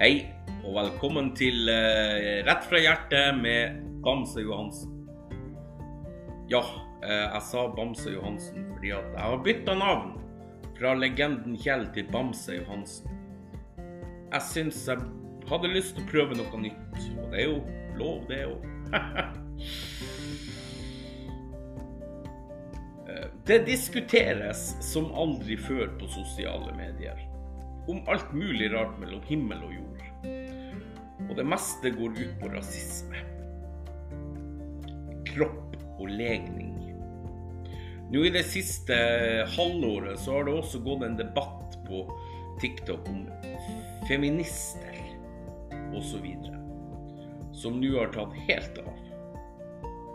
Hei, og velkommen til uh, Rett fra hjertet med Bamse Johansen. Ja, uh, jeg sa Bamse Johansen fordi at jeg har bytta navn fra legenden Kjell til Bamse Johansen. Jeg syns jeg hadde lyst til å prøve noe nytt, og det er jo lov, det òg. Det diskuteres som aldri før på sosiale medier. Om alt mulig rart mellom himmel og jord. Og det meste går ut på rasisme. Kropp og legning. Nå I det siste halvåret så har det også gått en debatt på TikTok om feminister osv. Som nå har tatt helt av.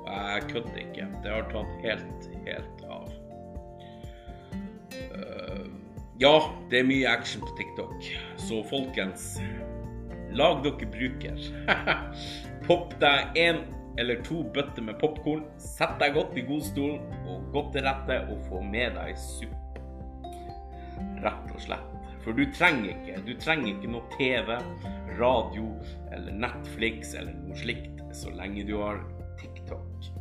Og jeg kødder ikke. Det har tatt helt, helt av. ja, det er mye action på TikTok, så folkens Lag dere bruker. Popp deg én eller to bøtter med popkorn. Sett deg godt i godstolen og godt til rette og få med deg suppe. Rett og slett. For du trenger ikke du trenger ikke noe TV, radio eller Netflix eller noe slikt så lenge du har TikTok.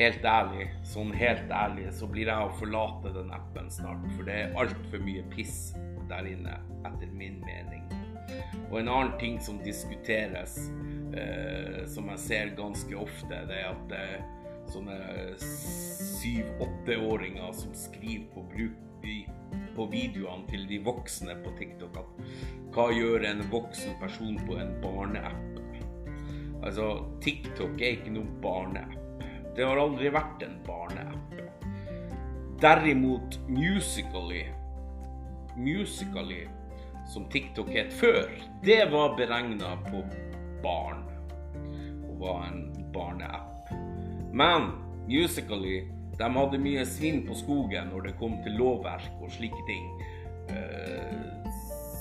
Helt ærlig, sånn helt ærlig, så blir jeg å forlate den appen snart. For det er altfor mye piss der inne, etter min mening. Og en annen ting som diskuteres, eh, som jeg ser ganske ofte, det er at eh, sånne syv-åtteåringer som skriver på, på videoene til de voksne på TikTok at hva gjør en voksen person på en barneapp? Altså, TikTok er ikke noen barneapp. Det har aldri vært en barneapp. Derimot Musically Musically, som TikTok het før, det var beregna på barn. Og var en barneapp. Men Musically de hadde mye svinn på skogen når det kom til lovverk og slike ting.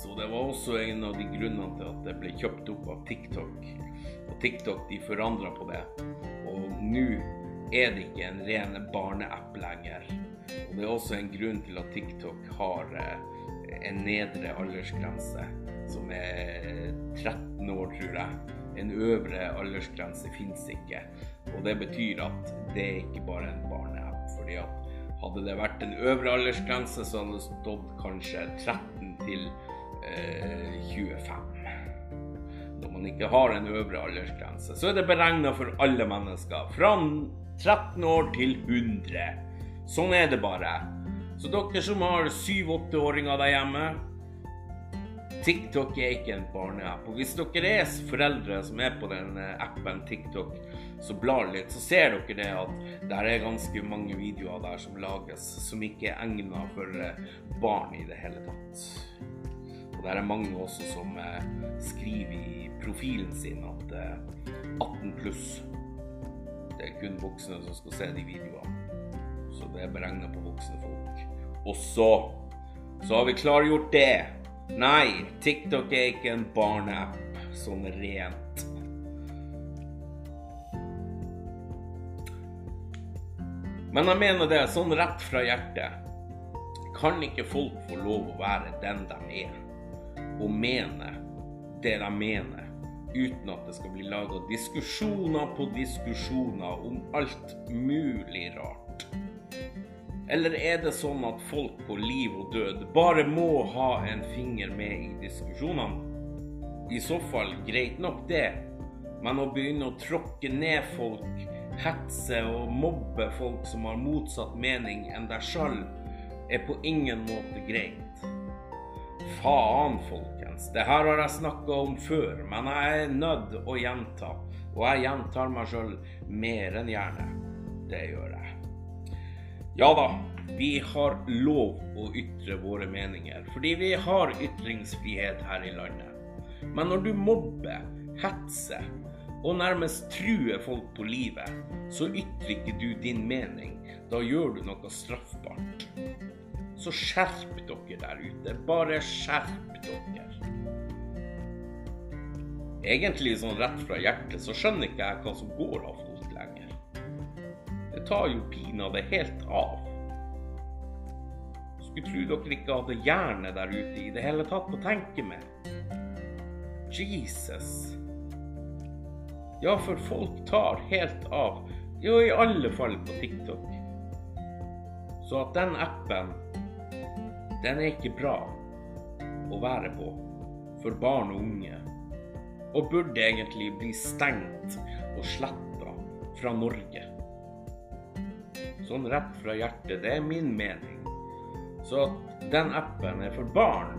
Så det var også en av de grunnene til at det ble kjøpt opp av TikTok. Og TikTok de forandra på det. Og nå er det ikke en ren barneapp lenger. Og det er også en grunn til at TikTok har en nedre aldersgrense som er 13 år, tror jeg. En øvre aldersgrense fins ikke. Og det betyr at det er ikke bare en barneapp. fordi at hadde det vært en øvre aldersgrense, så hadde det stått kanskje 13 til eh, 25. Når man ikke har en øvre aldersgrense, så er det beregna for alle mennesker. Fra 13 år til 100. Sånn er det bare. Så dere som har 7-8-åringer der hjemme TikTok er ikke en barneapp. Og hvis dere er foreldre som er på den appen TikTok, så blar litt, så ser dere det at det er ganske mange videoer der som lages som ikke er egnet for barn i det hele tatt. Og der er mange også som skriver i profilen sin at 18 pluss. Kun voksne som skal se de videoene. Så det er beregna på voksne folk. Og så så har vi klargjort det. Nei, TikTok er ikke en barneapp sånn rent. Men jeg mener det sånn rett fra hjertet. Kan ikke folk få lov å være den de er, og mene det de mener, uten at det skal bli laga diskusjoner på diskusjoner om alt mulig rart? Eller er det sånn at folk på liv og død bare må ha en finger med i diskusjonene? I så fall greit nok det, men å begynne å tråkke ned folk, hetse og mobbe folk som har motsatt mening enn deg sjøl, er på ingen måte greit. Faen, folkens. Det her har jeg snakka om før, men jeg er nødt å gjenta. Og jeg gjentar meg sjøl mer enn gjerne. Det gjør jeg. Ja da, vi har lov å ytre våre meninger, fordi vi har ytringsfrihet her i landet. Men når du mobber, hetser og nærmest truer folk på livet, så ytrer ikke du din mening. Da gjør du noe straffbart. Så skjerp dere der ute. Bare skjerp dere. Egentlig sånn rett fra hjertet så skjønner ikke jeg hva som går av folk lenger. Det tar jo pinadø helt av. Skulle tro dere ikke hadde hjerne der ute i det hele tatt å tenke med. Jesus. Ja, for folk tar helt av. Jo, i alle fall på TikTok. Så at den appen, den er ikke bra å være på for barn og unge. Og burde egentlig bli stengt og sletta fra Norge. Sånn rett fra hjertet. Det er min mening. Så at den appen er for barn,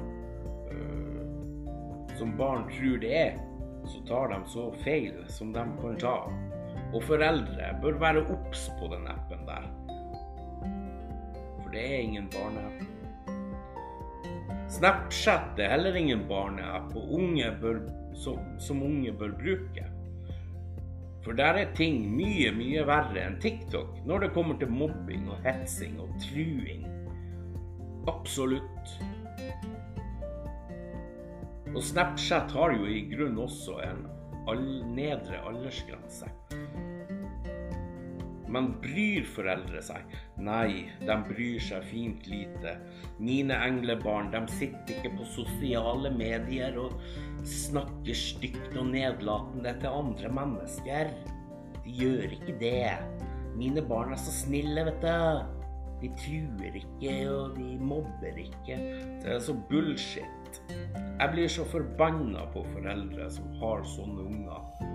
øh, som barn tror det er, så tar de så feil som de kan ta. Og foreldre bør være obs på den appen der. For det er ingen barneapp. Snapchat er heller ingen barneapp, og unge bør, som, som unge bør bruke. For der er ting mye, mye verre enn TikTok når det kommer til mobbing og hetsing og truing. Absolutt. Og Snapchat har jo i grunnen også en all nedre aldersgrense. Men bryr foreldre seg? Nei, de bryr seg fint lite. Mine englebarn de sitter ikke på sosiale medier og snakker stygt og nedlatende til andre mennesker. De gjør ikke det. Mine barn er så snille, vet du. De truer ikke, og de mobber ikke. Det er så bullshit. Jeg blir så forbanna på foreldre som har sånne unger.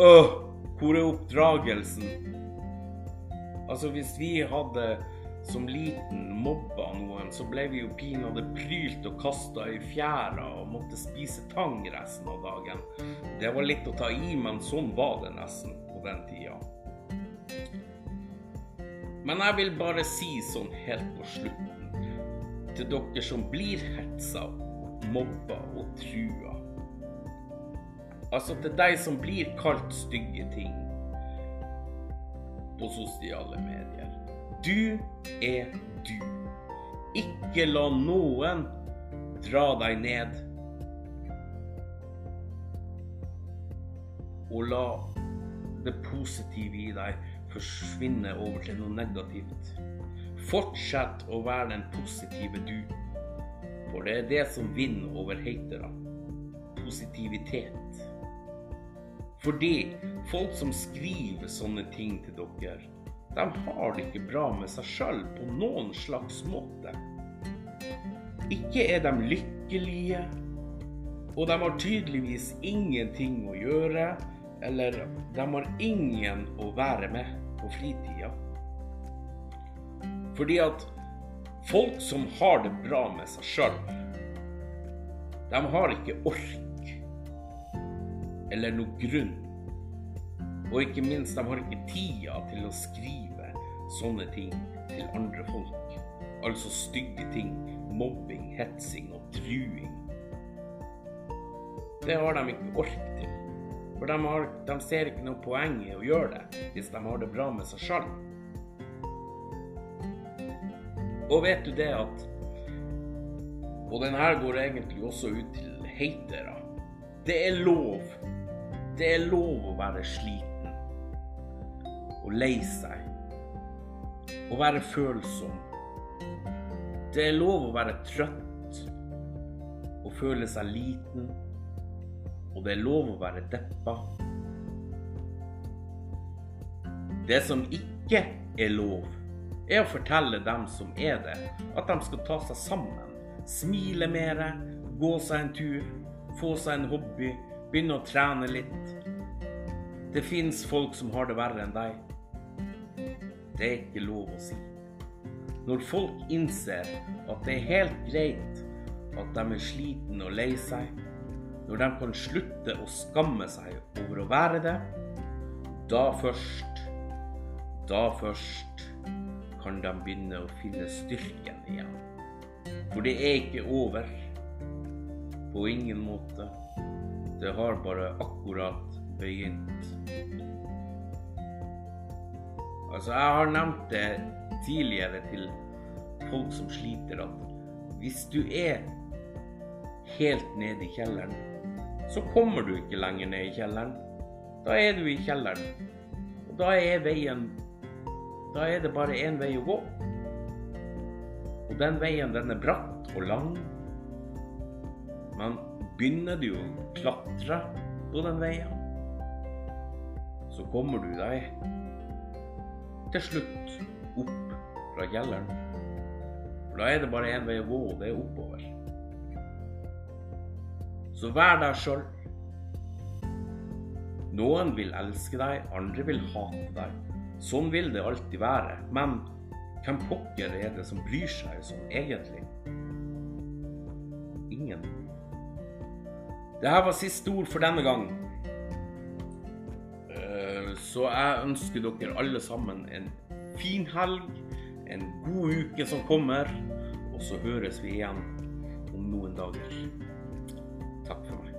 Åh, hvor er oppdragelsen? Altså, hvis vi hadde som liten mobba noen, så ble vi jo pinadø prylt og kasta i fjæra og måtte spise tang resten av dagen. Det var litt å ta i, men sånn var det nesten på den tida. Men jeg vil bare si sånn helt på slutten, til dere som blir hetsa, mobba og trua. Altså til deg som blir kalt stygge ting på sosiale medier. Du er du. Ikke la noen dra deg ned. Og la det positive i deg forsvinne over til noe negativt. Fortsett å være den positive du, for det er det som vinner over hatere. Positivitet. Fordi folk som skriver sånne ting til dere, de har det ikke bra med seg sjøl på noen slags måte. Ikke er de lykkelige, og de har tydeligvis ingenting å gjøre, eller de har ingen å være med på fritida. Fordi at folk som har det bra med seg sjøl, de har ikke ork eller noe grunn og ikke minst, de har ikke tida til å skrive sånne ting til andre folk. Altså stygge ting. Mobbing, hetsing og truing. Det har de ikke ork til. For de, har, de ser ikke noe poeng i å gjøre det hvis de har det bra med seg sjøl. Og vet du det at Og den her går egentlig også ut til hatere. Det er lov. Det er lov å være sliten og lei seg. Å være følsom. Det er lov å være trøtt og føle seg liten. Og det er lov å være deppa. Det som ikke er lov, er å fortelle dem som er det, at de skal ta seg sammen. Smile mer, gå seg en tur, få seg en hobby, begynne å trene litt. Det fins folk som har det verre enn deg. Det er ikke lov å si. Når folk innser at det er helt greit at de er sliten og lei seg, når de kan slutte å skamme seg over å være det, da først, da først kan de begynne å finne styrken igjen. For det er ikke over. På ingen måte. Det har bare akkurat begynt. Altså, jeg har nevnt det tidligere til folk som sliter, at hvis du er helt nede i kjelleren, så kommer du ikke lenger ned i kjelleren. Da er du i kjelleren. Og da er veien Da er det bare én vei å gå. Og den veien, den er bratt og lang. Men begynner du å klatre på den veien. Så kommer du deg til slutt opp fra kjelleren. For da er det bare én vei å gå, og det er oppover. Så vær deg sjøl. Noen vil elske deg, andre vil hate deg. Sånn vil det alltid være. Men hvem pokker er det som bryr seg sånn egentlig? Det her var siste ord for denne gang. Eh, Så jeg ønsker dere alle sammen en fin helg, en god uke som kommer, og så høres vi igjen om noen dager. Takk for meg.